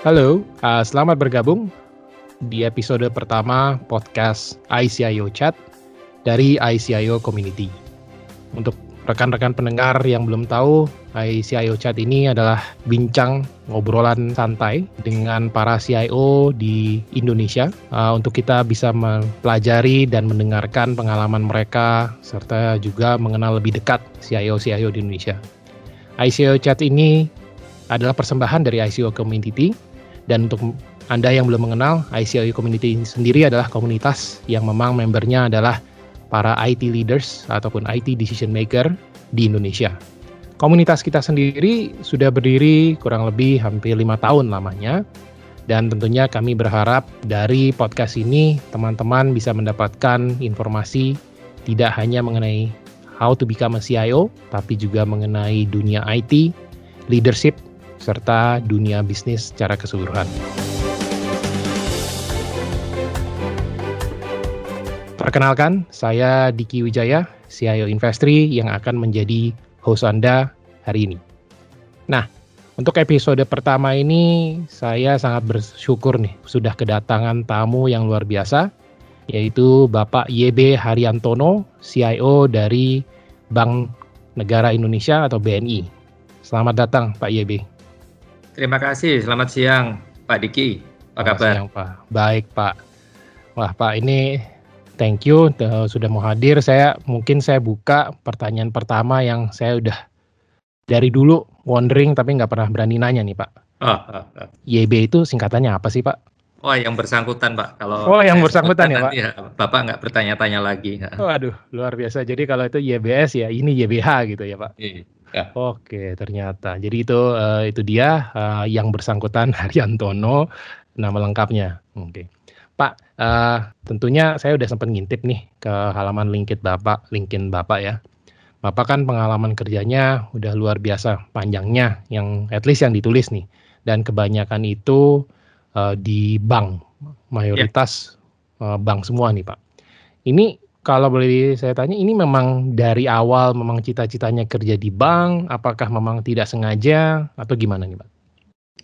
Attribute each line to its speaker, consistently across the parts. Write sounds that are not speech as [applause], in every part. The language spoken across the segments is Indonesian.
Speaker 1: Halo, uh, selamat bergabung di episode pertama podcast ICIO Chat dari ICIO Community. Untuk rekan-rekan pendengar yang belum tahu, CIO Chat ini adalah bincang ngobrolan santai dengan para CIO di Indonesia uh, untuk kita bisa mempelajari dan mendengarkan pengalaman mereka serta juga mengenal lebih dekat CIO-CIO di Indonesia. ICIO Chat ini adalah persembahan dari ICIO Community dan untuk anda yang belum mengenal, ICIO Community sendiri adalah komunitas yang memang membernya adalah para IT leaders ataupun IT decision maker di Indonesia. Komunitas kita sendiri sudah berdiri kurang lebih hampir lima tahun lamanya, dan tentunya kami berharap dari podcast ini teman-teman bisa mendapatkan informasi tidak hanya mengenai how to become a CIO, tapi juga mengenai dunia IT, leadership, serta dunia bisnis secara keseluruhan. Perkenalkan, saya Diki Wijaya, CIO Investri yang akan menjadi host Anda hari ini. Nah, untuk episode pertama ini saya sangat bersyukur nih sudah kedatangan tamu yang luar biasa yaitu Bapak YB Haryantono, CIO dari Bank Negara Indonesia atau BNI. Selamat datang Pak YB.
Speaker 2: Terima kasih, selamat siang Pak Diki. Apa kabar? Siang
Speaker 1: Pak. Baik Pak. Wah Pak ini thank you uh, sudah mau hadir. Saya mungkin saya buka pertanyaan pertama yang saya udah dari dulu wondering tapi nggak pernah berani nanya nih Pak. Oh, oh, oh. YB itu singkatannya apa sih Pak?
Speaker 2: Oh yang bersangkutan Pak.
Speaker 1: Kalau oh yang bersangkutan ya Pak. Ya,
Speaker 2: Bapak nggak bertanya-tanya lagi.
Speaker 1: Oh aduh luar biasa. Jadi kalau itu YBS ya ini YBH gitu ya Pak. Iya. Ya. Oke ternyata. Jadi itu uh, itu dia uh, yang bersangkutan [laughs] Haryantono nama lengkapnya. Oke. Pak, uh, tentunya saya udah sempat ngintip nih ke halaman LinkedIn Bapak, LinkedIn Bapak ya. Bapak kan pengalaman kerjanya udah luar biasa panjangnya, yang at least yang ditulis nih. Dan kebanyakan itu uh, di bank, mayoritas yeah. uh, bank semua nih Pak. Ini kalau boleh saya tanya, ini memang dari awal memang cita-citanya kerja di bank, apakah memang tidak sengaja atau gimana nih Pak?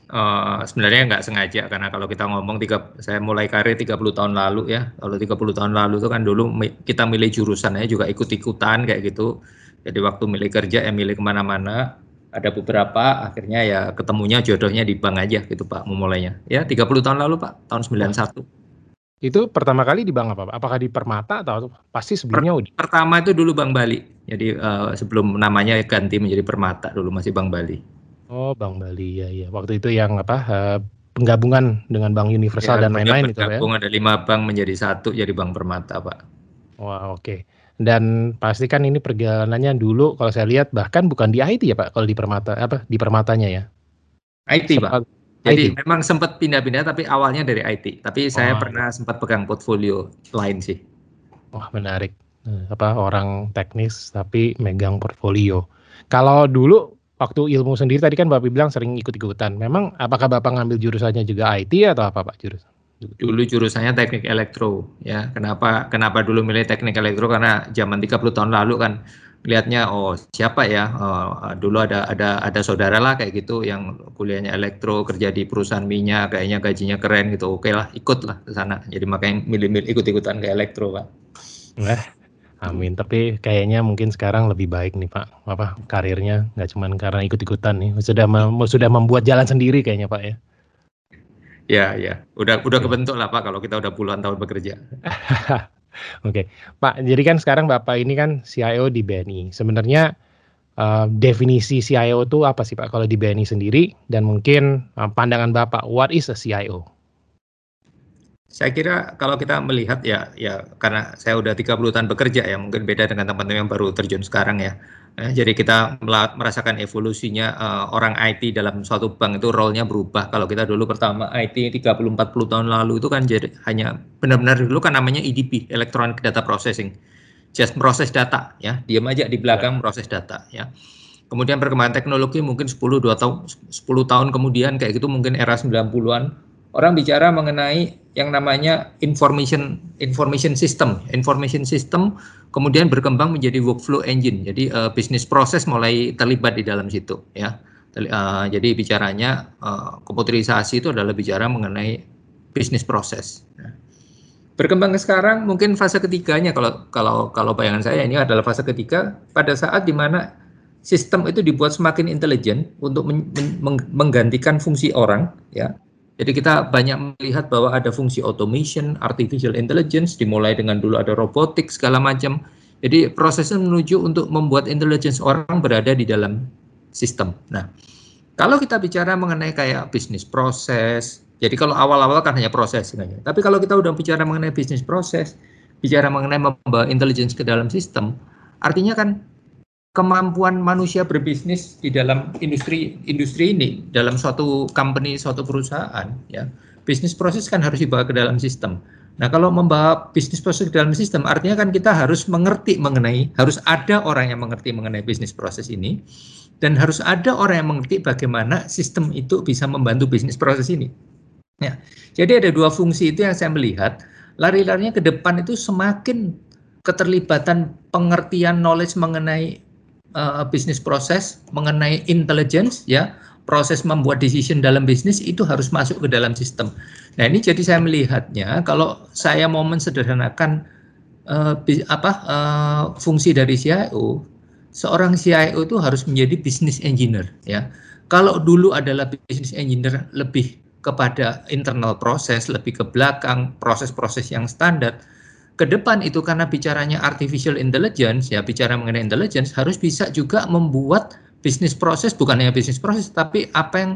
Speaker 2: Uh, sebenarnya nggak sengaja karena kalau kita ngomong tiga, saya mulai karir 30 tahun lalu ya. Kalau 30 tahun lalu itu kan dulu kita milih jurusannya juga ikut-ikutan kayak gitu. Jadi waktu milih kerja ya milih ke mana-mana. Ada beberapa akhirnya ya ketemunya jodohnya di bank aja gitu Pak memulainya. Ya 30 tahun lalu Pak, tahun 91.
Speaker 1: Itu pertama kali di bank apa Pak? Apakah di Permata atau pasti sebelumnya
Speaker 2: per, Pertama itu dulu Bank Bali. Jadi uh, sebelum namanya ganti menjadi Permata dulu masih Bank Bali.
Speaker 1: Oh, Bank Bali ya ya. Waktu itu yang apa? Uh, penggabungan dengan Bank Universal ya, dan lain-lain itu
Speaker 2: ya. ada lima bank menjadi satu jadi Bank Permata, Pak.
Speaker 1: Wah, oke. Okay. Dan pastikan ini perjalanannya dulu kalau saya lihat bahkan bukan di IT ya, Pak, kalau di Permata apa di Permatanya ya.
Speaker 2: IT, Pak. Jadi IT. memang sempat pindah-pindah tapi awalnya dari IT. Tapi saya oh. pernah sempat pegang portfolio lain sih.
Speaker 1: Wah, menarik. Eh, apa orang teknis tapi megang portfolio. Kalau dulu waktu ilmu sendiri tadi kan Bapak bilang sering ikut-ikutan. Memang apakah Bapak ngambil jurusannya juga IT atau apa Pak jurusan?
Speaker 2: Dulu jurusannya teknik elektro ya. Kenapa kenapa dulu milih teknik elektro karena zaman 30 tahun lalu kan lihatnya oh siapa ya oh, dulu ada ada ada saudara lah kayak gitu yang kuliahnya elektro kerja di perusahaan minyak kayaknya gajinya keren gitu oke lah ikut lah ke sana jadi makanya milih-milih ikut-ikutan ke elektro pak.
Speaker 1: Eh Amin. Tapi kayaknya mungkin sekarang lebih baik nih Pak. Apa karirnya nggak cuma karena ikut-ikutan nih, sudah mem sudah membuat jalan sendiri kayaknya Pak ya.
Speaker 2: Ya, ya. Udah udah kebentuk lah Pak kalau kita udah puluhan tahun bekerja. [laughs]
Speaker 1: Oke, Pak. Jadi kan sekarang Bapak ini kan CIO di BNI. Sebenarnya uh, definisi CIO itu apa sih Pak kalau di BNI sendiri dan mungkin uh, pandangan Bapak what is a CIO?
Speaker 2: Saya kira kalau kita melihat ya ya karena saya udah 30 tahun bekerja ya mungkin beda dengan teman-teman yang baru terjun sekarang ya. Eh, jadi kita merasakan evolusinya uh, orang IT dalam suatu bank itu role-nya berubah. Kalau kita dulu pertama IT 30 40 tahun lalu itu kan jadi hanya benar-benar dulu kan namanya EDP, Electronic Data Processing. Just proses data ya, diam aja di belakang ya. proses data ya. Kemudian perkembangan teknologi mungkin 10 2 tahun 10 tahun kemudian kayak gitu mungkin era 90-an orang bicara mengenai yang namanya information information system. Information system kemudian berkembang menjadi workflow engine. Jadi uh, bisnis proses mulai terlibat di dalam situ ya. Uh, jadi bicaranya uh, komputerisasi itu adalah bicara mengenai bisnis proses. Nah, berkembang ke sekarang mungkin fase ketiganya kalau kalau kalau bayangan saya ini adalah fase ketiga pada saat di mana sistem itu dibuat semakin intelijen untuk men men menggantikan fungsi orang ya jadi kita banyak melihat bahwa ada fungsi automation, artificial intelligence, dimulai dengan dulu ada robotik segala macam. Jadi prosesnya menuju untuk membuat intelligence orang berada di dalam sistem. Nah, kalau kita bicara mengenai kayak bisnis proses, jadi kalau awal-awal kan hanya proses sebenarnya. Tapi kalau kita udah bicara mengenai bisnis proses, bicara mengenai membawa intelligence ke dalam sistem, artinya kan kemampuan manusia berbisnis di dalam industri industri ini dalam suatu company suatu perusahaan ya bisnis proses kan harus dibawa ke dalam sistem. Nah kalau membawa bisnis proses ke dalam sistem artinya kan kita harus mengerti mengenai harus ada orang yang mengerti mengenai bisnis proses ini dan harus ada orang yang mengerti bagaimana sistem itu bisa membantu bisnis proses ini. Ya jadi ada dua fungsi itu yang saya melihat. Lari-larinya ke depan itu semakin keterlibatan pengertian knowledge mengenai uh, bisnis proses mengenai intelligence ya proses membuat decision dalam bisnis itu harus masuk ke dalam sistem. Nah ini jadi saya melihatnya kalau saya mau mensederhanakan uh, apa uh, fungsi dari CIO, seorang CIO itu harus menjadi business engineer ya. Kalau dulu adalah business engineer lebih kepada internal proses, lebih ke belakang proses-proses yang standar ke depan itu karena bicaranya artificial intelligence ya bicara mengenai intelligence harus bisa juga membuat bisnis proses bukan hanya bisnis proses tapi apa yang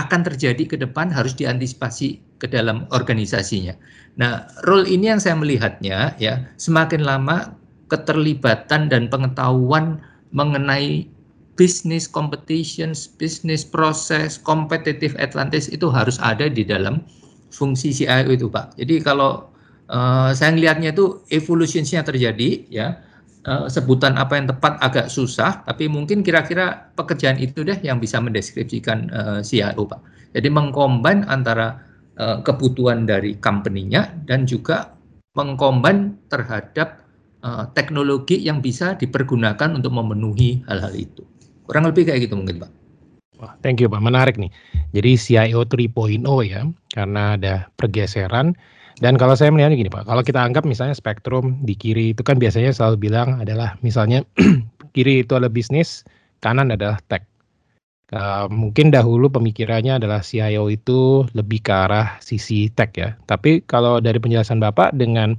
Speaker 2: akan terjadi ke depan harus diantisipasi ke dalam organisasinya. Nah, role ini yang saya melihatnya ya semakin lama keterlibatan dan pengetahuan mengenai bisnis competitions, bisnis proses, competitive advantage itu harus ada di dalam fungsi CIO itu, Pak. Jadi kalau uh, saya melihatnya itu evolusionsnya terjadi ya uh, sebutan apa yang tepat agak susah tapi mungkin kira-kira pekerjaan itu deh yang bisa mendeskripsikan uh, eh, CIO Pak jadi mengkomban antara uh, kebutuhan dari company-nya dan juga mengkomban terhadap uh, teknologi yang bisa dipergunakan untuk memenuhi hal-hal itu kurang lebih kayak gitu mungkin Pak
Speaker 1: Wah, thank you Pak. Menarik nih. Jadi CIO 3.0 ya, karena ada pergeseran dan kalau saya melihatnya gini Pak, kalau kita anggap misalnya spektrum di kiri itu kan biasanya selalu bilang adalah misalnya [clears throat] kiri itu adalah bisnis, kanan adalah tech. Uh, mungkin dahulu pemikirannya adalah CIO itu lebih ke arah sisi tech ya. Tapi kalau dari penjelasan Bapak dengan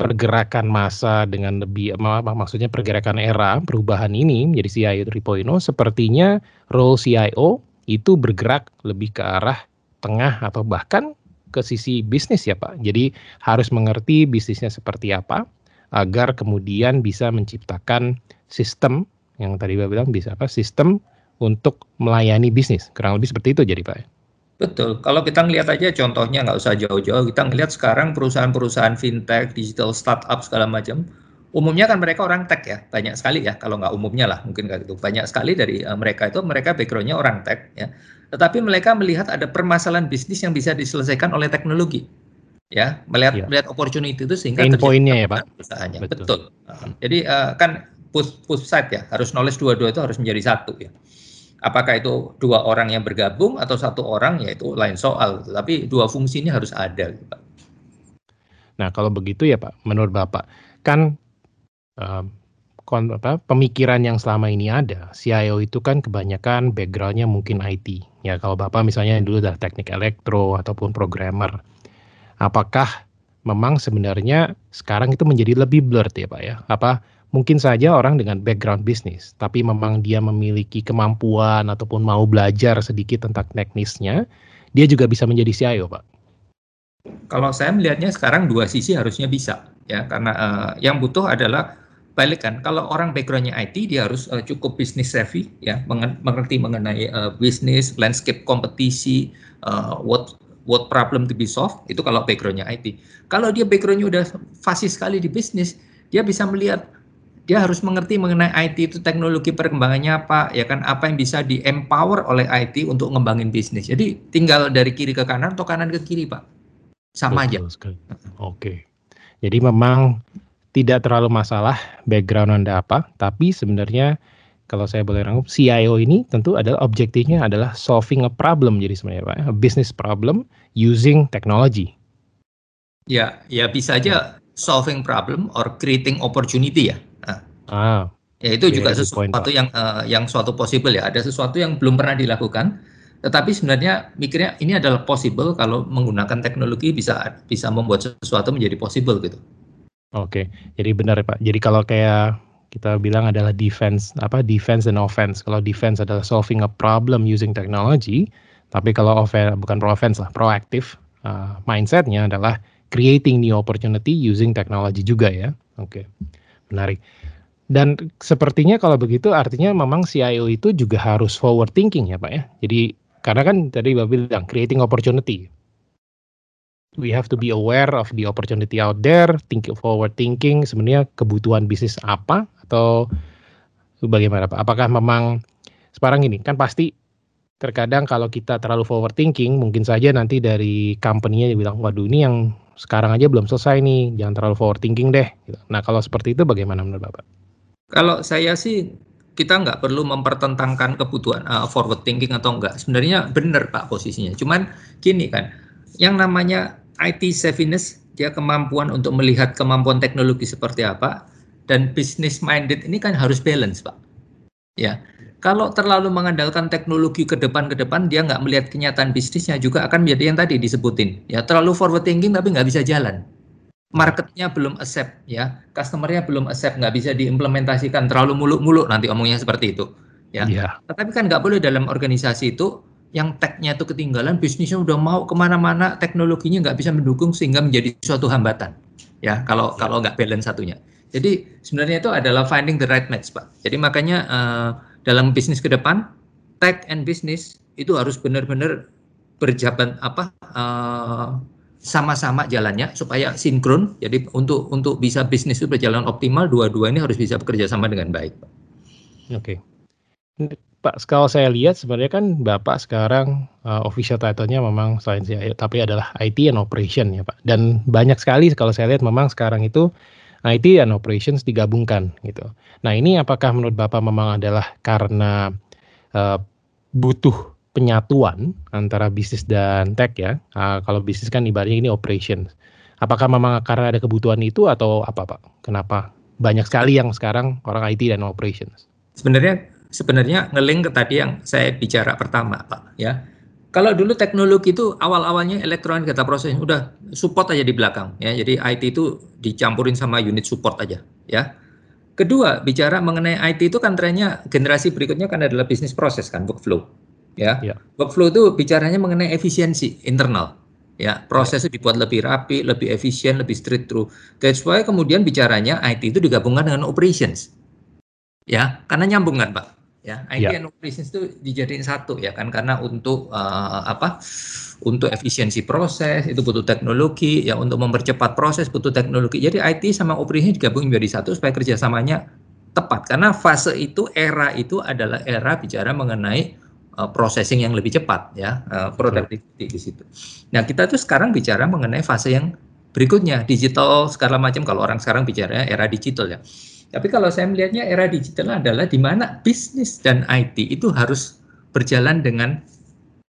Speaker 1: pergerakan masa dengan lebih mak maksudnya pergerakan era perubahan ini menjadi CIO 3.0 sepertinya role CIO itu bergerak lebih ke arah tengah atau bahkan ke sisi bisnis ya Pak. Jadi harus mengerti bisnisnya seperti apa agar kemudian bisa menciptakan sistem yang tadi Pak bilang bisa apa sistem untuk melayani bisnis. Kurang lebih seperti itu jadi Pak.
Speaker 2: Betul. Kalau kita ngelihat aja contohnya nggak usah jauh-jauh. Kita ngelihat sekarang perusahaan-perusahaan fintech, digital startup segala macam. Umumnya kan mereka orang tech ya, banyak sekali ya. Kalau nggak umumnya lah, mungkin kayak gitu. Banyak sekali dari uh, mereka itu mereka backgroundnya orang tech ya tetapi mereka melihat ada permasalahan bisnis yang bisa diselesaikan oleh teknologi ya melihat ya. melihat opportunity itu sehingga
Speaker 1: Main poinnya ya pak
Speaker 2: usahanya betul, betul. Uh, jadi uh, kan push push side ya harus knowledge dua-dua itu harus menjadi satu ya apakah itu dua orang yang bergabung atau satu orang ya itu lain soal tapi dua fungsi ini harus ada gitu, pak
Speaker 1: nah kalau begitu ya pak menurut bapak kan apa, pemikiran yang selama ini ada, CIO itu kan kebanyakan backgroundnya mungkin IT. Ya kalau Bapak misalnya dulu adalah teknik elektro ataupun programmer. Apakah memang sebenarnya sekarang itu menjadi lebih blurred ya Pak ya? Apa mungkin saja orang dengan background bisnis, tapi memang dia memiliki kemampuan ataupun mau belajar sedikit tentang teknisnya, dia juga bisa menjadi CIO Pak?
Speaker 2: Kalau saya melihatnya sekarang dua sisi harusnya bisa ya karena uh, yang butuh adalah balik kan kalau orang backgroundnya IT dia harus uh, cukup bisnis savvy ya mengerti mengenai uh, bisnis landscape kompetisi uh, what what problem to be solved itu kalau backgroundnya IT kalau dia backgroundnya udah fasih sekali di bisnis dia bisa melihat dia harus mengerti mengenai IT itu teknologi perkembangannya apa ya kan apa yang bisa di empower oleh IT untuk ngembangin bisnis jadi tinggal dari kiri ke kanan atau kanan ke kiri pak. Sama Betul aja.
Speaker 1: oke. Okay. jadi memang tidak terlalu masalah background Anda apa, tapi sebenarnya kalau saya boleh rangkum CIO ini tentu adalah objektifnya adalah solving a problem jadi sebenarnya Pak, a business problem using technology.
Speaker 2: Ya, ya bisa aja solving problem or creating opportunity ya. Nah, ah, ya itu juga sesuatu point, yang uh, yang suatu possible ya. Ada sesuatu yang belum pernah dilakukan, tetapi sebenarnya mikirnya ini adalah possible kalau menggunakan teknologi bisa bisa membuat sesuatu menjadi possible gitu.
Speaker 1: Oke, jadi benar ya Pak. Jadi kalau kayak kita bilang adalah defense apa defense and offense. Kalau defense adalah solving a problem using technology, tapi kalau offense bukan pro offense lah, proaktif uh, mindsetnya adalah creating new opportunity using technology juga ya. Oke, menarik. Dan sepertinya kalau begitu artinya memang CIO itu juga harus forward thinking ya Pak ya. Jadi karena kan tadi Bapak bilang creating opportunity we have to be aware of the opportunity out there, think forward thinking, sebenarnya kebutuhan bisnis apa atau bagaimana Pak? Apakah memang sekarang ini kan pasti terkadang kalau kita terlalu forward thinking, mungkin saja nanti dari company-nya bilang, waduh ini yang sekarang aja belum selesai nih, jangan terlalu forward thinking deh. Gitu. Nah kalau seperti itu bagaimana menurut Bapak?
Speaker 2: Kalau saya sih kita nggak perlu mempertentangkan kebutuhan uh, forward thinking atau enggak. Sebenarnya benar Pak posisinya. Cuman gini kan, yang namanya IT savviness, dia kemampuan untuk melihat kemampuan teknologi seperti apa, dan business minded ini kan harus balance, Pak. Ya, kalau terlalu mengandalkan teknologi ke depan ke depan, dia nggak melihat kenyataan bisnisnya juga akan menjadi yang tadi disebutin. Ya, terlalu forward thinking tapi nggak bisa jalan. Marketnya belum accept, ya, customernya belum accept, nggak bisa diimplementasikan, terlalu muluk-muluk nanti omongnya seperti itu. Ya, yeah. tetapi kan nggak boleh dalam organisasi itu yang tech-nya itu ketinggalan, bisnisnya udah mau ke mana-mana, teknologinya nggak bisa mendukung sehingga menjadi suatu hambatan. Ya, kalau ya. kalau nggak balance satunya. Jadi sebenarnya itu adalah finding the right match, Pak. Jadi makanya uh, dalam bisnis ke depan, tech and business itu harus benar-benar berjabat apa uh, sama-sama jalannya supaya sinkron. Jadi untuk untuk bisa bisnis itu berjalan optimal, dua-dua ini harus bisa bekerja sama dengan baik, Pak.
Speaker 1: Oke. Okay. Pak, kalau saya lihat sebenarnya kan Bapak sekarang uh, official title-nya memang selain CIO, tapi adalah IT and Operation ya Pak. Dan banyak sekali kalau saya lihat memang sekarang itu IT and Operations digabungkan gitu. Nah ini apakah menurut Bapak memang adalah karena uh, butuh penyatuan antara bisnis dan tech ya? Uh, kalau bisnis kan ibaratnya ini operations. Apakah memang karena ada kebutuhan itu atau apa Pak? Kenapa banyak sekali yang sekarang orang IT dan operations?
Speaker 2: Sebenarnya sebenarnya ngeling ke tadi yang saya bicara pertama, Pak. Ya, kalau dulu teknologi itu awal-awalnya elektronik data proses udah support aja di belakang, ya. Jadi IT itu dicampurin sama unit support aja, ya. Kedua, bicara mengenai IT itu kan trennya generasi berikutnya kan adalah bisnis proses kan workflow, ya. ya. Workflow itu bicaranya mengenai efisiensi internal, ya. Proses itu dibuat lebih rapi, lebih efisien, lebih straight through. That's why kemudian bicaranya IT itu digabungkan dengan operations, ya, karena nyambung kan, Pak ya IT yeah. and operations itu dijadiin satu ya kan karena untuk uh, apa untuk efisiensi proses itu butuh teknologi ya untuk mempercepat proses butuh teknologi. Jadi IT sama operasi digabung menjadi satu supaya kerjasamanya tepat. Karena fase itu era itu adalah era bicara mengenai uh, processing yang lebih cepat ya uh, productivity di situ. Nah kita tuh sekarang bicara mengenai fase yang berikutnya digital segala macam. Kalau orang sekarang bicara era digital ya tapi kalau saya melihatnya era digital adalah di mana bisnis dan IT itu harus berjalan dengan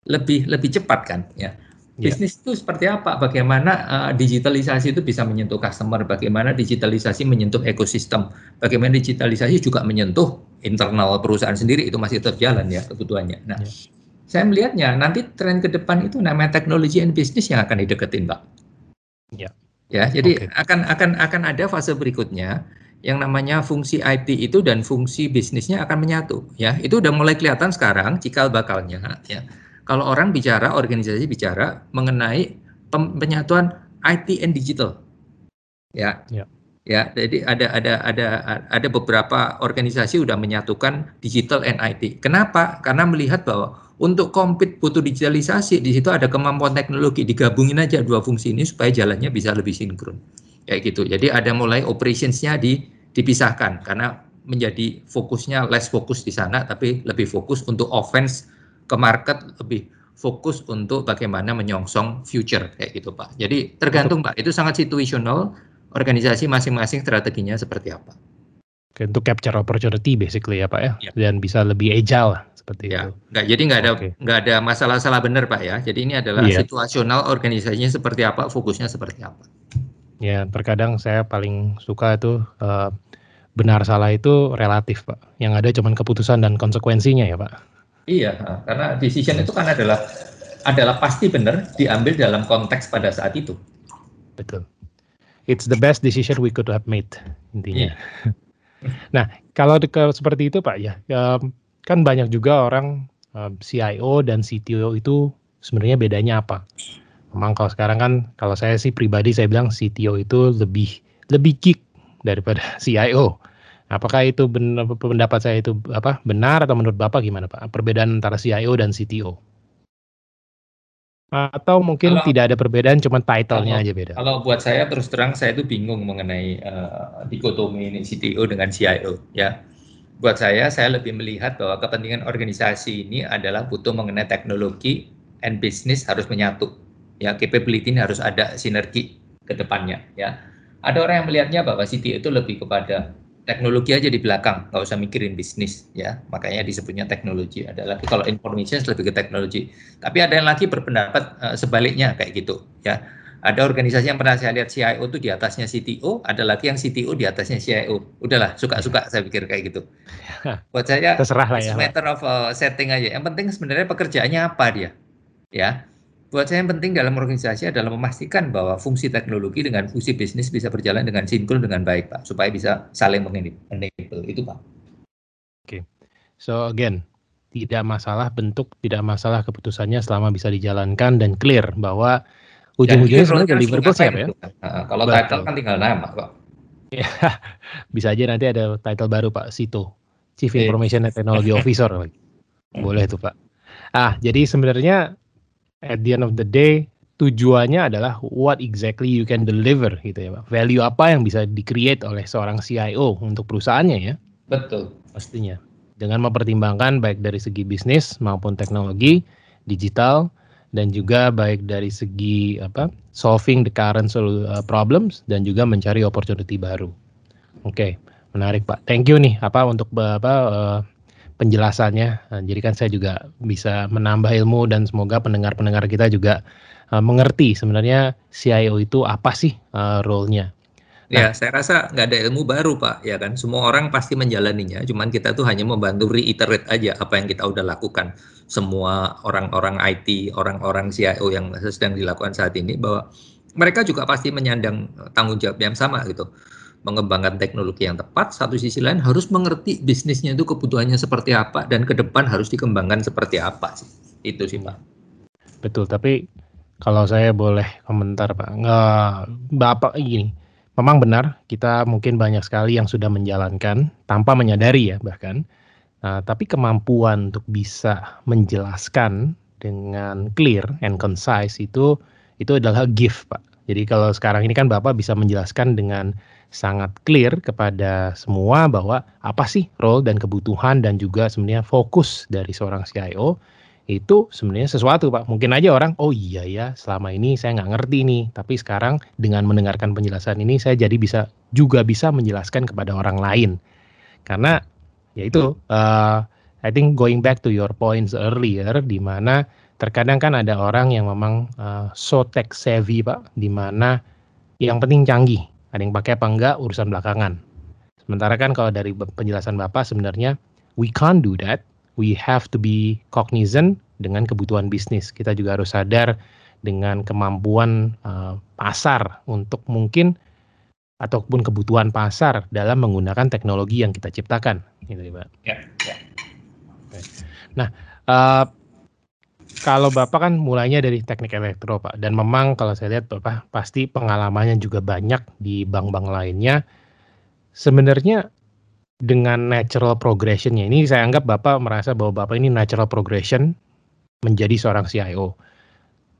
Speaker 2: lebih lebih cepat kan ya. ya. Bisnis itu seperti apa? Bagaimana uh, digitalisasi itu bisa menyentuh customer, bagaimana digitalisasi menyentuh ekosistem, bagaimana digitalisasi juga menyentuh internal perusahaan sendiri itu masih terjalan ya kebutuhannya. Nah, ya. saya melihatnya nanti tren ke depan itu namanya teknologi and bisnis yang akan dideketin, Pak. Ya. Ya, jadi okay. akan akan akan ada fase berikutnya yang namanya fungsi IT itu dan fungsi bisnisnya akan menyatu ya. Itu udah mulai kelihatan sekarang cikal bakalnya ya. Kalau orang bicara organisasi bicara mengenai penyatuan IT and digital ya. Ya, ya jadi ada ada ada ada beberapa organisasi sudah menyatukan digital and IT kenapa? Karena melihat bahwa untuk compete butuh digitalisasi di situ ada kemampuan teknologi. Digabungin aja dua fungsi ini supaya jalannya bisa lebih sinkron kayak gitu. Jadi ada mulai operationsnya di dipisahkan karena menjadi fokusnya less fokus di sana tapi lebih fokus untuk offense ke market lebih fokus untuk bagaimana menyongsong future kayak gitu Pak. Jadi tergantung Pak, itu sangat situational organisasi masing-masing strateginya seperti apa.
Speaker 1: untuk capture opportunity basically ya Pak ya, ya. dan bisa lebih agile seperti
Speaker 2: ya.
Speaker 1: itu.
Speaker 2: Nggak, jadi nggak ada okay. nggak ada masalah salah benar Pak ya. Jadi ini adalah yeah. situasional organisasinya seperti apa, fokusnya seperti apa.
Speaker 1: Ya, terkadang saya paling suka itu uh, benar salah itu relatif Pak. Yang ada cuma keputusan dan konsekuensinya ya Pak.
Speaker 2: Iya, karena decision itu kan adalah adalah pasti benar diambil dalam konteks pada saat itu.
Speaker 1: Betul. It's the best decision we could have made intinya. Yeah. [laughs] Nah, kalau seperti itu Pak ya, kan banyak juga orang CIO dan CTO itu sebenarnya bedanya apa? Memang kalau sekarang kan kalau saya sih pribadi saya bilang CTO itu lebih lebih geek daripada [laughs] CIO. Apakah itu benar, pendapat saya itu apa benar atau menurut Bapak gimana Pak? Perbedaan antara CIO dan CTO? Atau mungkin kalau, tidak ada perbedaan, cuma title-nya aja beda.
Speaker 2: Kalau buat saya terus terang saya itu bingung mengenai uh, dikotomi ini CTO dengan CIO ya. Buat saya saya lebih melihat bahwa kepentingan organisasi ini adalah butuh mengenai teknologi and business harus menyatu. Ya, capability ini harus ada sinergi ke depannya ya. Ada orang yang melihatnya bahwa CTO itu lebih kepada teknologi aja di belakang, nggak usah mikirin bisnis ya. Makanya disebutnya teknologi. Ada lagi kalau information lebih ke teknologi. Tapi ada yang lagi berpendapat uh, sebaliknya kayak gitu ya. Ada organisasi yang pernah saya lihat CIO itu di atasnya CTO, ada lagi yang CTO di atasnya CIO. Udahlah, suka-suka saya pikir kayak gitu. [laughs] Buat saya,
Speaker 1: terserah lah ya.
Speaker 2: matter of uh, setting aja. Yang penting sebenarnya pekerjaannya apa dia, ya buat saya yang penting dalam organisasi adalah memastikan bahwa fungsi teknologi dengan fungsi bisnis bisa berjalan dengan sinkron dengan baik, Pak, supaya bisa saling mengenable. Itu, Pak.
Speaker 1: Oke. Okay. So again, tidak masalah bentuk, tidak masalah keputusannya selama bisa dijalankan dan clear bahwa ujung-ujungnya sebenarnya deliverable siapa ya?
Speaker 2: Nah, kalau Betul. title kan tinggal nama, Pak.
Speaker 1: Ya, [laughs] bisa aja nanti ada title baru Pak Sito, Chief Information and Technology Officer. [laughs] Boleh tuh Pak. Ah, jadi sebenarnya at the end of the day tujuannya adalah what exactly you can deliver gitu ya Pak. Value apa yang bisa di-create oleh seorang CIO untuk perusahaannya ya.
Speaker 2: Betul.
Speaker 1: Pastinya. Dengan mempertimbangkan baik dari segi bisnis maupun teknologi, digital, dan juga baik dari segi apa solving the current uh, problems dan juga mencari opportunity baru. Oke, okay, menarik Pak. Thank you nih apa untuk apa uh, penjelasannya. Nah, jadi kan saya juga bisa menambah ilmu dan semoga pendengar-pendengar kita juga uh, mengerti sebenarnya CIO itu apa sih uh, role-nya.
Speaker 2: Ya, nah, ya, saya rasa nggak ada ilmu baru Pak, ya kan. Semua orang pasti menjalaninya, cuman kita tuh hanya membantu reiterate aja apa yang kita udah lakukan. Semua orang-orang IT, orang-orang CIO yang sedang dilakukan saat ini bahwa mereka juga pasti menyandang tanggung jawab yang sama gitu mengembangkan teknologi yang tepat, satu sisi lain harus mengerti bisnisnya itu kebutuhannya seperti apa dan ke depan harus dikembangkan seperti apa sih. Itu sih, Pak.
Speaker 1: Betul, tapi kalau saya boleh komentar, Pak. Nggak, Bapak gini, memang benar kita mungkin banyak sekali yang sudah menjalankan tanpa menyadari ya bahkan. Nah, tapi kemampuan untuk bisa menjelaskan dengan clear and concise itu itu adalah gift, Pak. Jadi kalau sekarang ini kan Bapak bisa menjelaskan dengan sangat clear kepada semua bahwa apa sih role dan kebutuhan dan juga sebenarnya fokus dari seorang CIO itu sebenarnya sesuatu Pak. Mungkin aja orang, oh iya ya selama ini saya nggak ngerti nih. Tapi sekarang dengan mendengarkan penjelasan ini saya jadi bisa juga bisa menjelaskan kepada orang lain. Karena ya itu, uh, I think going back to your points earlier, di mana terkadang kan ada orang yang memang uh, so tech savvy Pak, di mana yang penting canggih ada yang pakai apa enggak urusan belakangan. Sementara kan kalau dari penjelasan Bapak sebenarnya we can't do that. We have to be cognizant dengan kebutuhan bisnis. Kita juga harus sadar dengan kemampuan uh, pasar untuk mungkin ataupun kebutuhan pasar dalam menggunakan teknologi yang kita ciptakan, gitu, Pak. Ya, ya. Nah, uh, kalau Bapak kan mulainya dari teknik elektro, Pak. Dan memang kalau saya lihat Bapak pasti pengalamannya juga banyak di bank-bank lainnya. Sebenarnya dengan natural progressionnya ini saya anggap Bapak merasa bahwa Bapak ini natural progression menjadi seorang CIO.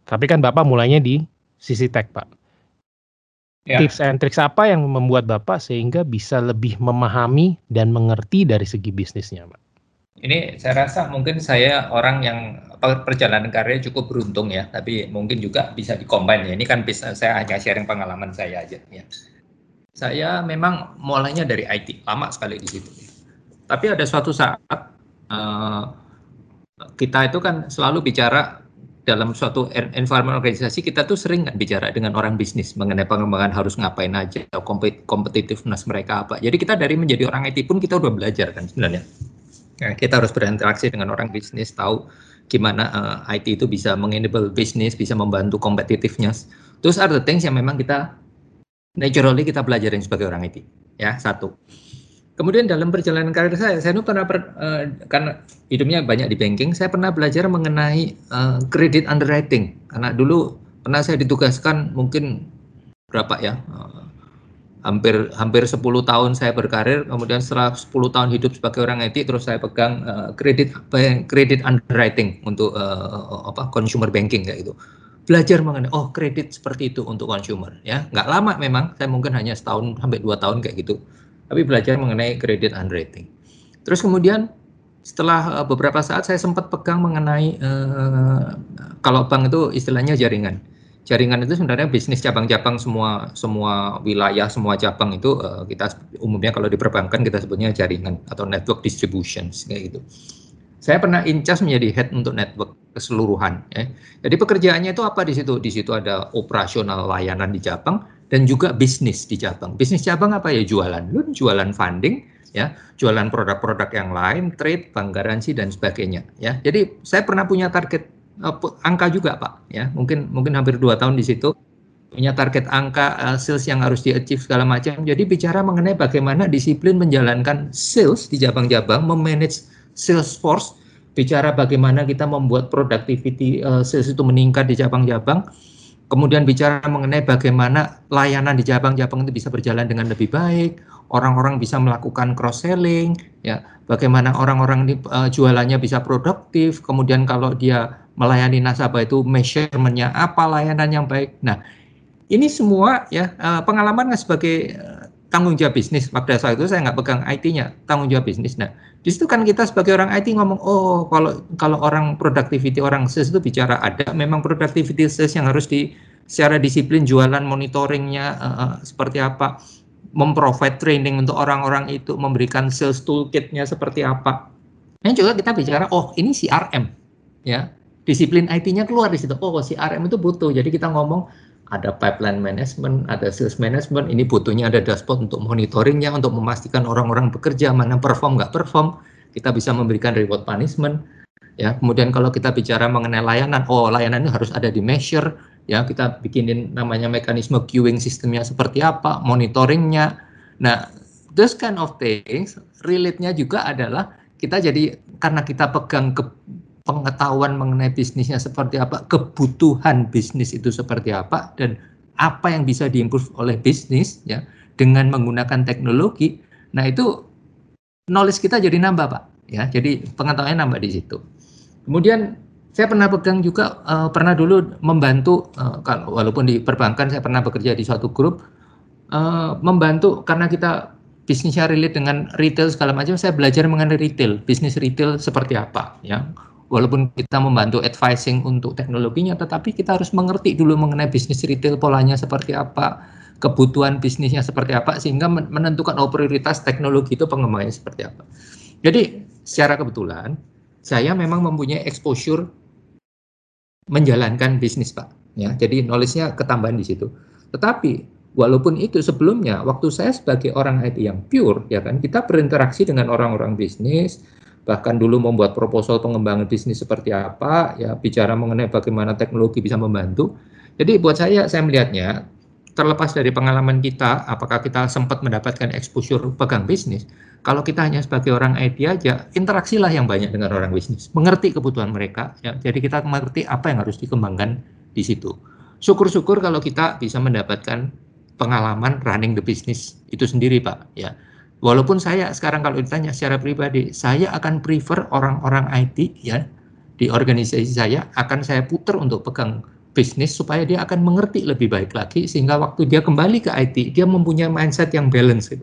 Speaker 1: Tapi kan Bapak mulainya di sisi tech, Pak. Ya. Tips and tricks apa yang membuat Bapak sehingga bisa lebih memahami dan mengerti dari segi bisnisnya, Pak?
Speaker 2: Ini saya rasa mungkin saya orang yang perjalanan karir cukup beruntung ya, tapi mungkin juga bisa dikombin ya. Ini kan bisa saya hanya sharing pengalaman saya aja ya. Saya memang mulainya dari IT, lama sekali di situ. Tapi ada suatu saat uh, kita itu kan selalu bicara dalam suatu environment organisasi kita tuh sering kan bicara dengan orang bisnis mengenai pengembangan harus ngapain aja atau competitiveness mereka apa. Jadi kita dari menjadi orang IT pun kita udah belajar kan sebenarnya. Nah, kita harus berinteraksi dengan orang bisnis, tahu gimana uh, eh, IT itu bisa mengenable bisnis, bisa membantu competitiveness. Terus ada things yang memang kita naturally kita belajarin sebagai orang IT. Ya, satu. Kemudian dalam perjalanan karir saya, saya pernah per, uh, karena hidupnya banyak di banking, saya pernah belajar mengenai uh, credit underwriting. Karena dulu pernah saya ditugaskan mungkin berapa ya, uh, hampir hampir 10 tahun saya berkarir, kemudian setelah 10 tahun hidup sebagai orang IT, terus saya pegang uh, kredit kredit underwriting untuk uh, apa consumer banking kayak gitu belajar mengenai oh kredit seperti itu untuk consumer ya nggak lama memang saya mungkin hanya setahun sampai dua tahun kayak gitu tapi belajar mengenai kredit underwriting. Terus kemudian setelah beberapa saat saya sempat pegang mengenai uh, kalau bank itu istilahnya jaringan. Jaringan itu sebenarnya bisnis cabang-cabang semua semua wilayah semua cabang itu uh, kita umumnya kalau di perbankan kita sebutnya jaringan atau network distribution kayak gitu. Saya pernah incas menjadi head untuk network keseluruhan. Ya. Jadi pekerjaannya itu apa di situ? Di situ ada operasional layanan di cabang, dan juga bisnis di cabang. Bisnis cabang apa ya? Jualan loan, jualan funding, ya, jualan produk-produk yang lain, trade, bank garansi dan sebagainya, ya. Jadi saya pernah punya target uh, angka juga, Pak, ya. Mungkin mungkin hampir dua tahun di situ punya target angka uh, sales yang harus di-achieve segala macam. Jadi bicara mengenai bagaimana disiplin menjalankan sales di cabang-cabang, memanage sales force, bicara bagaimana kita membuat productivity uh, sales itu meningkat di cabang-cabang Kemudian bicara mengenai bagaimana layanan di cabang-cabang itu bisa berjalan dengan lebih baik, orang-orang bisa melakukan cross selling, ya, bagaimana orang-orang uh, jualannya bisa produktif, kemudian kalau dia melayani nasabah itu measurementnya apa layanan yang baik. Nah, ini semua ya uh, pengalaman sebagai uh, tanggung jawab bisnis. Pada saat itu saya nggak pegang IT-nya, tanggung jawab bisnis. Nah, di situ kan kita sebagai orang IT ngomong, oh kalau kalau orang productivity orang sales itu bicara ada, memang productivity sales yang harus di secara disiplin jualan monitoringnya uh, seperti apa, memprovide training untuk orang-orang itu, memberikan sales toolkitnya seperti apa. Dan juga kita bicara, oh ini CRM, ya disiplin IT-nya keluar di situ. Oh CRM itu butuh, jadi kita ngomong ada pipeline management, ada sales management, ini butuhnya ada dashboard untuk monitoringnya, untuk memastikan orang-orang bekerja, mana perform, nggak perform, kita bisa memberikan reward punishment, ya. Kemudian kalau kita bicara mengenai layanan, oh layanan ini harus ada di measure, ya kita bikinin namanya mekanisme queuing sistemnya seperti apa, monitoringnya. Nah, those kind of things, relate-nya juga adalah kita jadi karena kita pegang ke pengetahuan mengenai bisnisnya seperti apa, kebutuhan bisnis itu seperti apa, dan apa yang bisa diimprove oleh bisnis ya dengan menggunakan teknologi. Nah itu knowledge kita jadi nambah pak, ya. Jadi pengetahuannya nambah di situ. Kemudian saya pernah pegang juga uh, pernah dulu membantu uh, walaupun di perbankan saya pernah bekerja di suatu grup uh, membantu karena kita bisnisnya relate dengan retail segala macam saya belajar mengenai retail bisnis retail seperti apa ya walaupun kita membantu advising untuk teknologinya, tetapi kita harus mengerti dulu mengenai bisnis retail polanya seperti apa, kebutuhan bisnisnya seperti apa, sehingga menentukan oh, prioritas teknologi itu pengembangannya seperti apa. Jadi secara kebetulan saya memang mempunyai exposure menjalankan bisnis Pak. Ya, jadi knowledge-nya ketambahan di situ. Tetapi walaupun itu sebelumnya waktu saya sebagai orang IT yang pure ya kan kita berinteraksi dengan orang-orang bisnis bahkan dulu membuat proposal pengembangan bisnis seperti apa, ya bicara mengenai bagaimana teknologi bisa membantu. Jadi buat saya, saya melihatnya terlepas dari pengalaman kita, apakah kita sempat mendapatkan exposure pegang bisnis, kalau kita hanya sebagai orang IT aja, interaksilah yang banyak dengan orang bisnis, mengerti kebutuhan mereka, ya, jadi kita mengerti apa yang harus dikembangkan di situ. Syukur-syukur kalau kita bisa mendapatkan pengalaman running the business itu sendiri, Pak. Ya, Walaupun saya sekarang kalau ditanya secara pribadi, saya akan prefer orang-orang IT ya di organisasi saya akan saya putar untuk pegang bisnis supaya dia akan mengerti lebih baik lagi sehingga waktu dia kembali ke IT dia mempunyai mindset yang balance.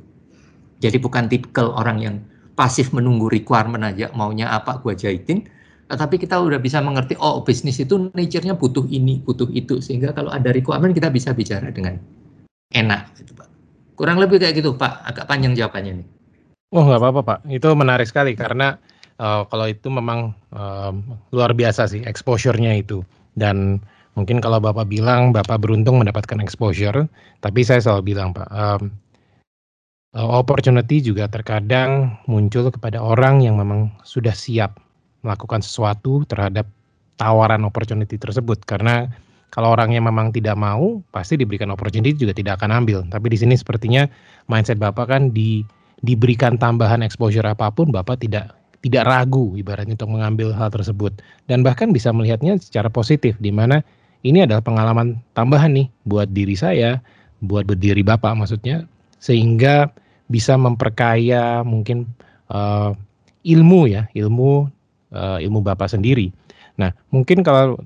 Speaker 2: Jadi bukan tipikal orang yang pasif menunggu requirement aja maunya apa gua jahitin, tetapi kita udah bisa mengerti oh bisnis itu nature-nya butuh ini, butuh itu sehingga kalau ada requirement kita bisa bicara dengan enak gitu, Pak. Kurang lebih kayak gitu Pak, agak panjang jawabannya nih.
Speaker 1: Oh nggak apa-apa Pak, itu menarik sekali karena uh, kalau itu memang uh, luar biasa sih exposure-nya itu. Dan mungkin kalau Bapak bilang Bapak beruntung mendapatkan exposure, tapi saya selalu bilang Pak, um, opportunity juga terkadang muncul kepada orang yang memang sudah siap melakukan sesuatu terhadap tawaran opportunity tersebut karena kalau orangnya memang tidak mau pasti diberikan opportunity juga tidak akan ambil. Tapi di sini sepertinya mindset bapak kan di diberikan tambahan exposure apa pun bapak tidak tidak ragu ibaratnya untuk mengambil hal tersebut. Dan bahkan bisa melihatnya secara positif di mana ini adalah pengalaman tambahan nih buat diri saya buat berdiri bapak maksudnya sehingga bisa memperkaya mungkin uh, ilmu ya ilmu uh, ilmu bapak sendiri. Nah mungkin kalau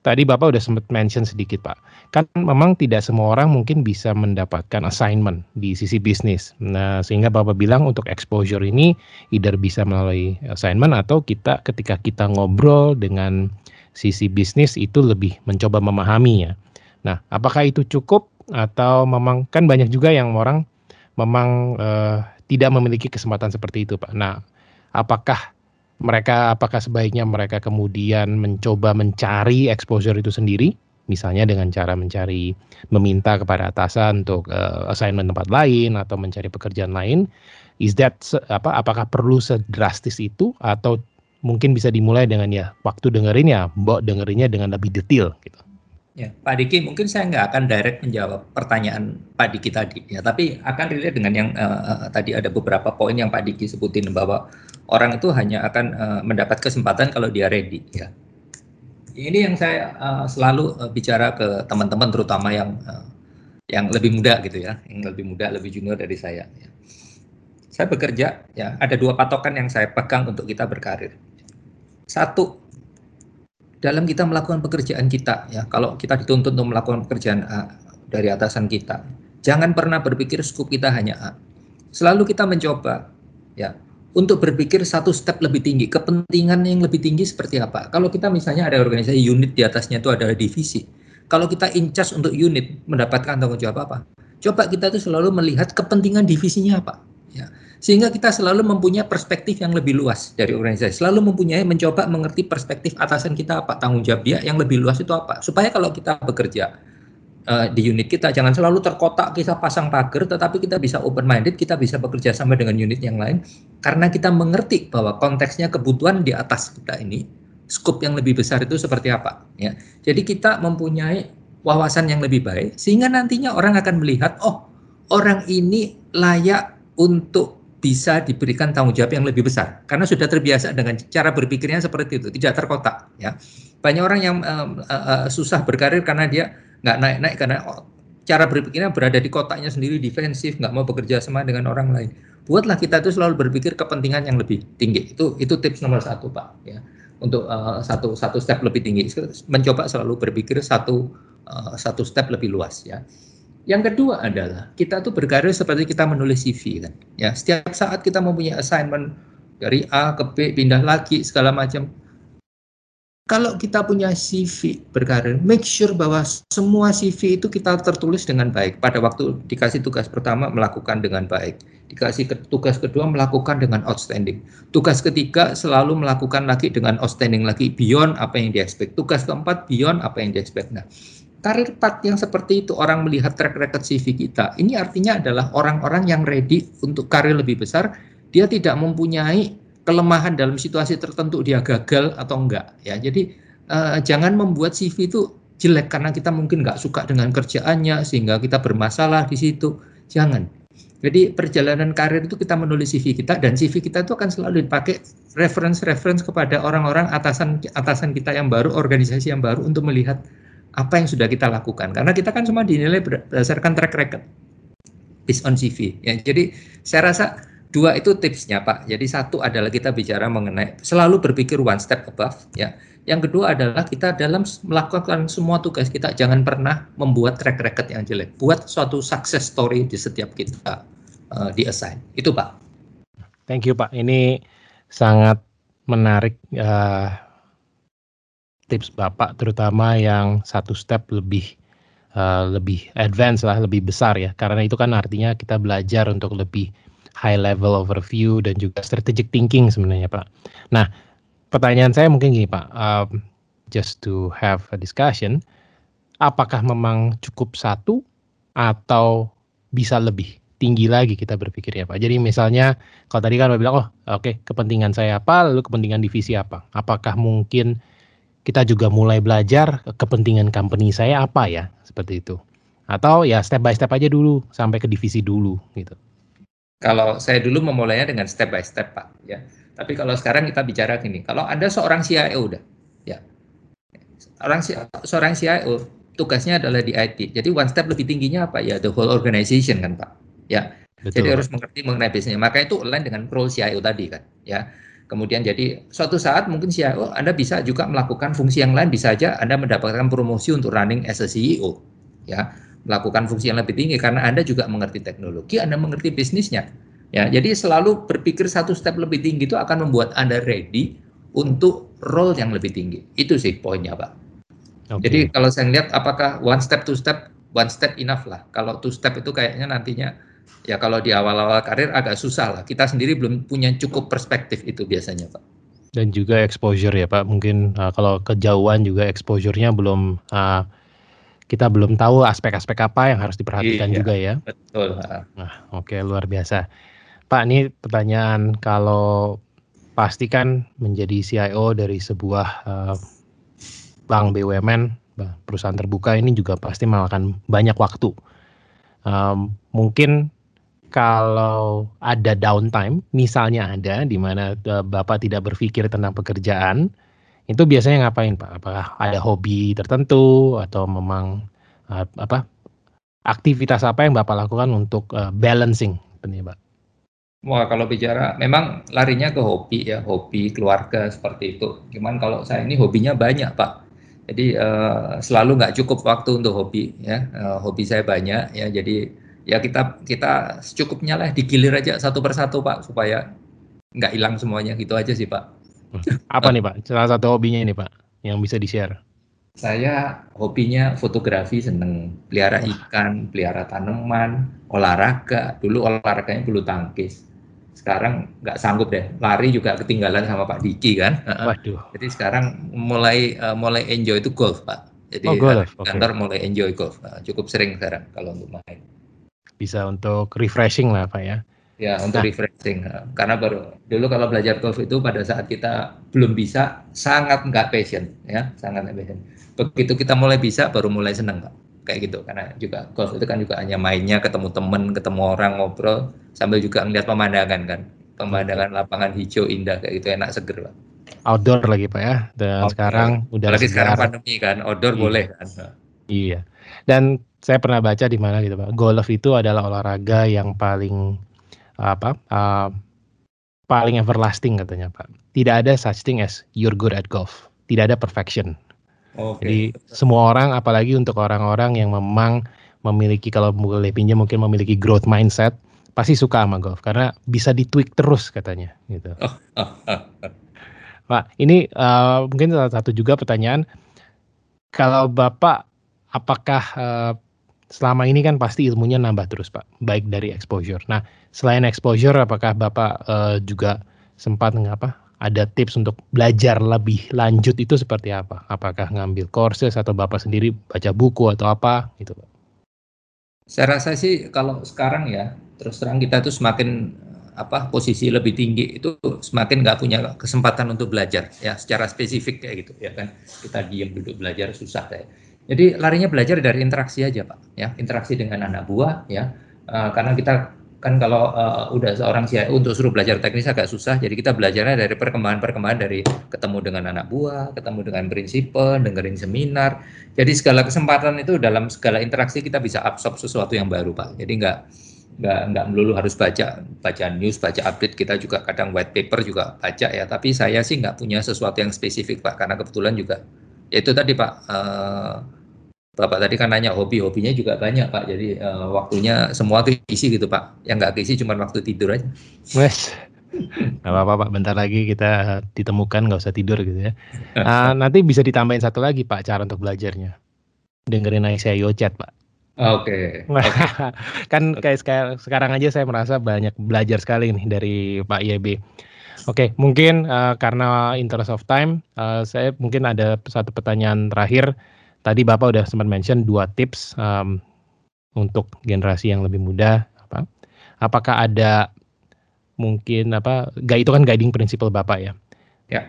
Speaker 1: tadi Bapak udah sempat mention sedikit Pak. Kan memang tidak semua orang mungkin bisa mendapatkan assignment di sisi bisnis. Nah, sehingga Bapak bilang untuk exposure ini either bisa melalui assignment atau kita ketika kita ngobrol dengan sisi bisnis itu lebih mencoba memahaminya. Nah, apakah itu cukup atau memang kan banyak juga yang orang memang uh, tidak memiliki kesempatan seperti itu, Pak. Nah, apakah mereka apakah sebaiknya mereka kemudian mencoba mencari exposure itu sendiri? Misalnya dengan cara mencari meminta kepada atasan untuk uh, assignment tempat lain atau mencari pekerjaan lain. Is that apa apakah perlu sedrastis itu? Atau mungkin bisa dimulai dengan ya waktu dengerin ya mbok dengerinnya dengan lebih detail gitu
Speaker 2: Ya, Pak Diki, mungkin saya nggak akan direct menjawab pertanyaan Pak Diki tadi, ya, tapi akan relate dengan yang uh, tadi ada beberapa poin yang Pak Diki sebutin bahwa orang itu hanya akan uh, mendapat kesempatan kalau dia ready, ya. Ini yang saya uh, selalu uh, bicara ke teman-teman, terutama yang uh, yang lebih muda gitu ya, yang lebih muda, lebih junior dari saya. Ya. Saya bekerja, ya, ada dua patokan yang saya pegang untuk kita berkarir. Satu, dalam kita melakukan pekerjaan kita ya. Kalau kita dituntut untuk melakukan pekerjaan A dari atasan kita jangan pernah berpikir skup kita hanya A. Selalu kita mencoba ya untuk berpikir satu step lebih tinggi kepentingan yang lebih tinggi seperti apa. Kalau kita misalnya ada organisasi unit di atasnya itu adalah divisi kalau kita in charge untuk unit mendapatkan tanggung jawab apa? Coba kita itu selalu melihat kepentingan divisinya apa ya sehingga kita selalu mempunyai perspektif yang lebih luas dari organisasi. Selalu mempunyai mencoba mengerti perspektif atasan kita apa tanggung jawab dia yang lebih luas itu apa. Supaya kalau kita bekerja uh, di unit kita jangan selalu terkotak kita pasang pagar tetapi kita bisa open minded kita bisa bekerja sama dengan unit yang lain. Karena kita mengerti bahwa konteksnya kebutuhan di atas kita ini skop yang lebih besar itu seperti apa ya. Jadi kita mempunyai wawasan yang lebih baik sehingga nantinya orang akan melihat oh orang ini layak untuk bisa diberikan tanggung jawab yang lebih besar. Karena sudah terbiasa dengan cara berpikirnya seperti itu tidak terkotak ya. Banyak orang yang uh, uh, susah berkarir karena dia nggak naik-naik karena cara berpikirnya berada di kotaknya sendiri defensif nggak mau bekerja sama dengan orang lain. Buatlah kita itu selalu berpikir kepentingan yang lebih tinggi. Itu itu tips nomor satu pak ya. Untuk uh, satu satu step lebih tinggi. Mencoba selalu berpikir satu uh, satu step lebih luas ya yang kedua adalah kita tuh berkarir seperti kita menulis CV kan. Ya, setiap saat kita mempunyai assignment dari A ke B pindah lagi segala macam. Kalau kita punya CV berkarir, make sure bahwa semua CV itu kita tertulis dengan baik. Pada waktu dikasih tugas pertama melakukan dengan baik, dikasih ke, tugas kedua melakukan dengan outstanding. Tugas ketiga selalu melakukan lagi dengan outstanding lagi beyond apa yang expect. Tugas keempat beyond apa yang expect. Nah, karir path yang seperti itu orang melihat track record CV kita. Ini artinya adalah orang-orang yang ready untuk karir lebih besar. Dia tidak mempunyai kelemahan dalam situasi tertentu dia gagal atau enggak ya. Jadi uh, jangan membuat CV itu jelek karena kita mungkin nggak suka dengan kerjaannya sehingga kita bermasalah di situ. Jangan. Jadi perjalanan karir itu kita menulis CV kita dan CV kita itu akan selalu dipakai reference-reference kepada orang-orang atasan atasan kita yang baru organisasi yang baru untuk melihat apa yang sudah kita lakukan. Karena kita kan semua dinilai berdasarkan track record. Based on CV ya jadi saya rasa dua itu tipsnya Pak. Jadi satu adalah kita bicara mengenai selalu berpikir one step above ya. Yang kedua adalah kita dalam melakukan semua tugas kita jangan pernah membuat track record yang jelek. Buat suatu success story di setiap kita uh, di assign. Itu Pak.
Speaker 1: Thank you Pak. Ini sangat menarik uh, tips Bapak terutama yang satu step lebih uh, lebih advance lah, lebih besar ya. Karena itu kan artinya kita belajar untuk lebih high level overview dan juga strategic thinking sebenarnya Pak. Nah, pertanyaan saya mungkin gini Pak, um, just to have a discussion, apakah memang cukup satu atau bisa lebih tinggi lagi kita berpikir ya Pak. Jadi misalnya kalau tadi kan Pak bilang, oh oke okay, kepentingan saya apa, lalu kepentingan divisi apa. Apakah mungkin kita juga mulai belajar kepentingan company saya apa ya seperti itu. Atau ya step by step aja dulu sampai ke divisi dulu gitu.
Speaker 2: Kalau saya dulu memulainya dengan step by step pak ya. Tapi kalau sekarang kita bicara gini kalau anda seorang CIO udah ya. Orang seorang CIO tugasnya adalah di IT jadi one step lebih tingginya apa? Ya the whole organization kan pak ya. Betul. jadi harus mengerti mengenai bisnisnya. Maka itu align dengan role CIO tadi kan ya Kemudian jadi suatu saat mungkin CIO Anda bisa juga melakukan fungsi yang lain bisa saja Anda mendapatkan promosi untuk running as a CEO ya melakukan fungsi yang lebih tinggi karena Anda juga mengerti teknologi, Anda mengerti bisnisnya. Ya, jadi selalu berpikir satu step lebih tinggi itu akan membuat Anda ready untuk role yang lebih tinggi. Itu sih poinnya, Pak. Okay. Jadi kalau saya lihat apakah one step two step one step enough lah. Kalau two step itu kayaknya nantinya ya kalau di awal-awal karir agak susah lah. Kita sendiri belum punya cukup perspektif itu biasanya, Pak.
Speaker 1: Dan juga exposure ya, Pak. Mungkin uh, kalau kejauhan juga exposure-nya belum uh, kita belum tahu aspek-aspek apa yang harus diperhatikan iya, juga ya.
Speaker 2: Betul.
Speaker 1: Nah, oke okay, luar biasa. Pak, ini pertanyaan kalau pastikan menjadi CIO dari sebuah uh, bank BUMN, perusahaan terbuka ini juga pasti memakan banyak waktu. Um, mungkin kalau ada downtime, misalnya ada di mana uh, Bapak tidak berpikir tentang pekerjaan, itu biasanya ngapain Pak? Apakah ada hobi tertentu atau memang uh, apa aktivitas apa yang Bapak lakukan untuk uh, balancing Pak?
Speaker 2: Wah kalau bicara memang larinya ke hobi ya, hobi keluarga seperti itu. Cuman kalau saya ini hobinya banyak Pak. Jadi uh, selalu nggak cukup waktu untuk hobi ya. Uh, hobi saya banyak ya. Jadi ya kita kita secukupnya lah digilir aja satu persatu Pak supaya nggak hilang semuanya gitu aja sih Pak.
Speaker 1: Hmm. Apa nih Pak? Salah satu hobinya ini Pak yang bisa di-share.
Speaker 2: Saya hobinya fotografi seneng, pelihara ikan, pelihara tanaman, olahraga. Dulu olahraganya bulu tangkis. Sekarang nggak sanggup deh, lari juga ketinggalan sama Pak Diki kan. Waduh. Jadi sekarang mulai uh, mulai enjoy itu golf Pak. Jadi oh, golf. kantor okay. mulai enjoy golf. Uh, cukup sering sekarang kalau untuk main
Speaker 1: bisa untuk refreshing lah Pak ya.
Speaker 2: Ya untuk nah. refreshing karena baru dulu kalau belajar golf itu pada saat kita belum bisa sangat nggak passion ya sangat nggak passion. Begitu kita mulai bisa baru mulai seneng Pak kayak gitu karena juga golf itu kan juga hanya mainnya ketemu temen ketemu orang ngobrol sambil juga ngeliat pemandangan kan pemandangan lapangan hijau indah kayak gitu enak seger Pak.
Speaker 1: Outdoor lagi Pak ya dan outdoor. sekarang udah
Speaker 2: lagi sekarang pandemi kan outdoor iya. boleh kan.
Speaker 1: Iya dan saya pernah baca di mana gitu pak. Golf itu adalah olahraga yang paling apa uh, paling everlasting katanya pak. Tidak ada such thing as you're good at golf. Tidak ada perfection. Okay. jadi semua orang apalagi untuk orang-orang yang memang memiliki kalau boleh pinjam mungkin memiliki growth mindset pasti suka sama golf. Karena bisa ditweak terus katanya gitu. Oh, oh, oh, pak ini uh, mungkin salah satu juga pertanyaan. Kalau bapak apakah uh, selama ini kan pasti ilmunya nambah terus Pak, baik dari exposure. Nah, selain exposure, apakah Bapak uh, juga sempat ngapa? Ada tips untuk belajar lebih lanjut itu seperti apa? Apakah ngambil courses atau Bapak sendiri baca buku atau apa gitu Pak?
Speaker 2: Saya rasa sih kalau sekarang ya, terus terang kita tuh semakin apa posisi lebih tinggi itu semakin nggak punya kesempatan untuk belajar ya secara spesifik kayak gitu ya kan kita diam duduk belajar susah kayak jadi larinya belajar dari interaksi aja pak, ya interaksi dengan anak buah, ya uh, karena kita kan kalau uh, udah seorang CIO untuk suruh belajar teknis agak susah, jadi kita belajarnya dari perkembangan-perkembangan dari ketemu dengan anak buah, ketemu dengan prinsipal, dengerin seminar. Jadi segala kesempatan itu dalam segala interaksi kita bisa absorb sesuatu yang baru pak. Jadi nggak nggak nggak melulu harus baca baca news, baca update. Kita juga kadang white paper juga baca ya. Tapi saya sih nggak punya sesuatu yang spesifik pak, karena kebetulan juga ya itu tadi pak. Uh, Bapak tadi kan nanya hobi, hobinya juga banyak Pak. Jadi uh, waktunya semua keisi gitu Pak. Yang nggak keisi cuma waktu tidur aja.
Speaker 1: Wes, nggak apa-apa Pak. Bentar lagi kita ditemukan nggak usah tidur gitu ya. Uh, [laughs] nanti bisa ditambahin satu lagi Pak cara untuk belajarnya. dengerin ICIO chat, Pak.
Speaker 2: Oke. Okay. [laughs]
Speaker 1: kan kayak sekarang aja saya merasa banyak belajar sekali nih dari Pak YB. Oke, okay, mungkin uh, karena interest of time, uh, saya mungkin ada satu pertanyaan terakhir. Tadi Bapak udah sempat mention dua tips um, untuk generasi yang lebih muda. Apa? Apakah ada mungkin apa? Gak itu kan guiding principle Bapak ya.
Speaker 2: Ya.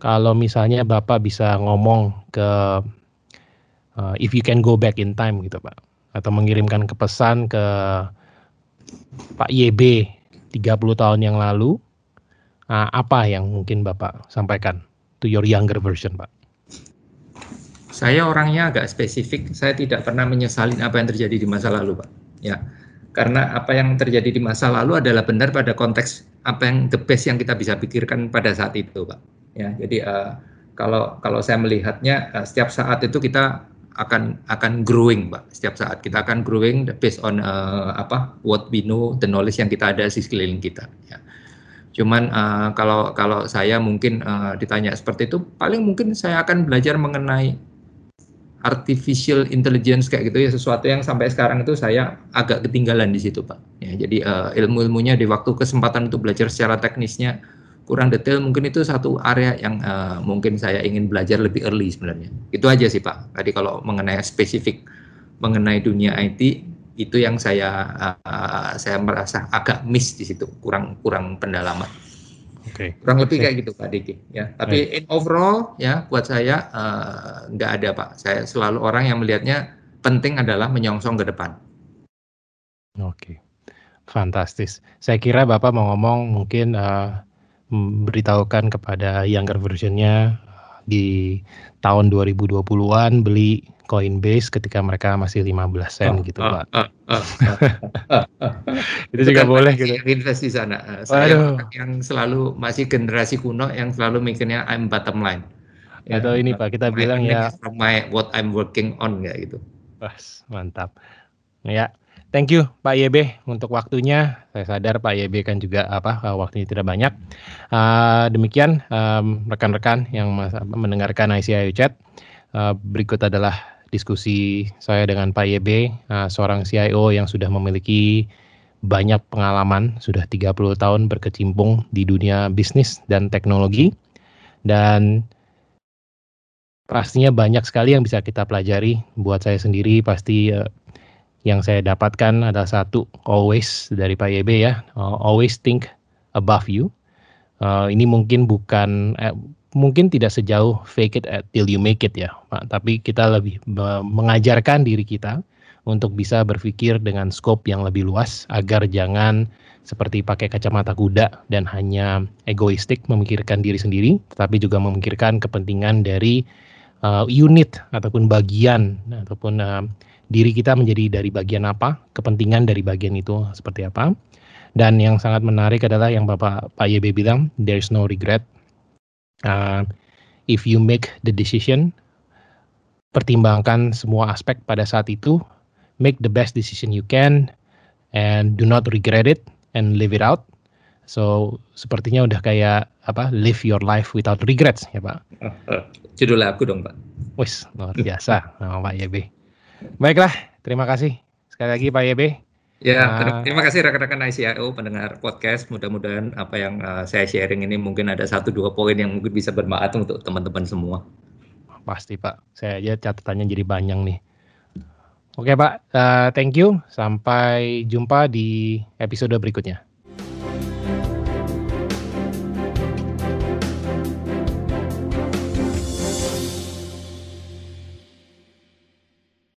Speaker 1: Kalau misalnya Bapak bisa ngomong ke uh, if you can go back in time gitu Pak, atau mengirimkan kepesan ke Pak YB 30 tahun yang lalu, uh, apa yang mungkin Bapak sampaikan to your younger version, Pak?
Speaker 2: Saya orangnya agak spesifik. Saya tidak pernah menyesali apa yang terjadi di masa lalu, Pak. Ya, karena apa yang terjadi di masa lalu adalah benar pada konteks apa yang the best yang kita bisa pikirkan pada saat itu, Pak. Ya, jadi uh, kalau kalau saya melihatnya uh, setiap saat itu kita akan akan growing, Pak. Setiap saat kita akan growing based on uh, apa what we know, the knowledge yang kita ada di sekeliling kita. Ya. Cuman uh, kalau kalau saya mungkin uh, ditanya seperti itu, paling mungkin saya akan belajar mengenai artificial intelligence kayak gitu ya sesuatu yang sampai sekarang itu saya agak ketinggalan di situ pak. Ya, jadi uh, ilmu-ilmunya di waktu kesempatan untuk belajar secara teknisnya kurang detail mungkin itu satu area yang uh, mungkin saya ingin belajar lebih early sebenarnya. Itu aja sih pak. Tadi kalau mengenai spesifik mengenai dunia IT itu yang saya uh, saya merasa agak miss di situ kurang kurang pendalaman. Oke. Okay. Kurang lebih kayak gitu Pak Diki ya. Tapi right. in overall ya buat saya uh, nggak ada Pak. Saya selalu orang yang melihatnya penting adalah menyongsong ke depan.
Speaker 1: Oke. Okay. Fantastis. Saya kira Bapak mau ngomong mungkin uh, beritahukan kepada younger versionnya di tahun 2020-an beli Coinbase ketika mereka masih 15 sen oh, gitu, oh, Pak. [laughs] Oh, oh, itu juga boleh gitu.
Speaker 2: Invest di sana. Eh, saya yang selalu masih generasi kuno yang selalu mikirnya I'm bottom line.
Speaker 1: Ya, Atau ini Pak, kita bilang ya
Speaker 2: from my what I'm working on ya gitu.
Speaker 1: Pas, mantap. Ya, thank you Pak YB untuk waktunya. Saya sadar Pak YB kan juga apa eh, waktunya tidak banyak. Uh, demikian rekan-rekan um, yang mendengarkan ICIU Chat. Uh, berikut adalah diskusi saya dengan Pak YB, uh, seorang CIO yang sudah memiliki banyak pengalaman, sudah 30 tahun berkecimpung di dunia bisnis dan teknologi. Dan pastinya banyak sekali yang bisa kita pelajari. Buat saya sendiri pasti yang saya dapatkan adalah satu, always dari Pak YB ya, uh, always think above you. Uh, ini mungkin bukan eh, mungkin tidak sejauh fake it till you make it ya, Pak. Tapi kita lebih mengajarkan diri kita untuk bisa berpikir dengan scope yang lebih luas agar jangan seperti pakai kacamata kuda dan hanya egoistik memikirkan diri sendiri, tetapi juga memikirkan kepentingan dari uh, unit ataupun bagian ataupun uh, diri kita menjadi dari bagian apa, kepentingan dari bagian itu seperti apa. Dan yang sangat menarik adalah yang Bapak Pak YB bilang, there is no regret. Uh, if you make the decision pertimbangkan semua aspek pada saat itu make the best decision you can and do not regret it and live it out. So sepertinya udah kayak apa live your life without regrets ya pak? [laughs] Uh,
Speaker 2: uh, judul aku dong pak.
Speaker 1: Wis luar biasa nama pak YB baiklah terima kasih sekali lagi pak YB
Speaker 2: Ya, uh, terima kasih rekan-rekan ICIO pendengar podcast. Mudah-mudahan apa yang uh, saya sharing ini mungkin ada satu dua poin yang mungkin bisa bermanfaat untuk teman-teman semua.
Speaker 1: Pasti Pak, saya aja catatannya jadi banyak nih. Oke Pak, uh, thank you. Sampai jumpa di episode berikutnya.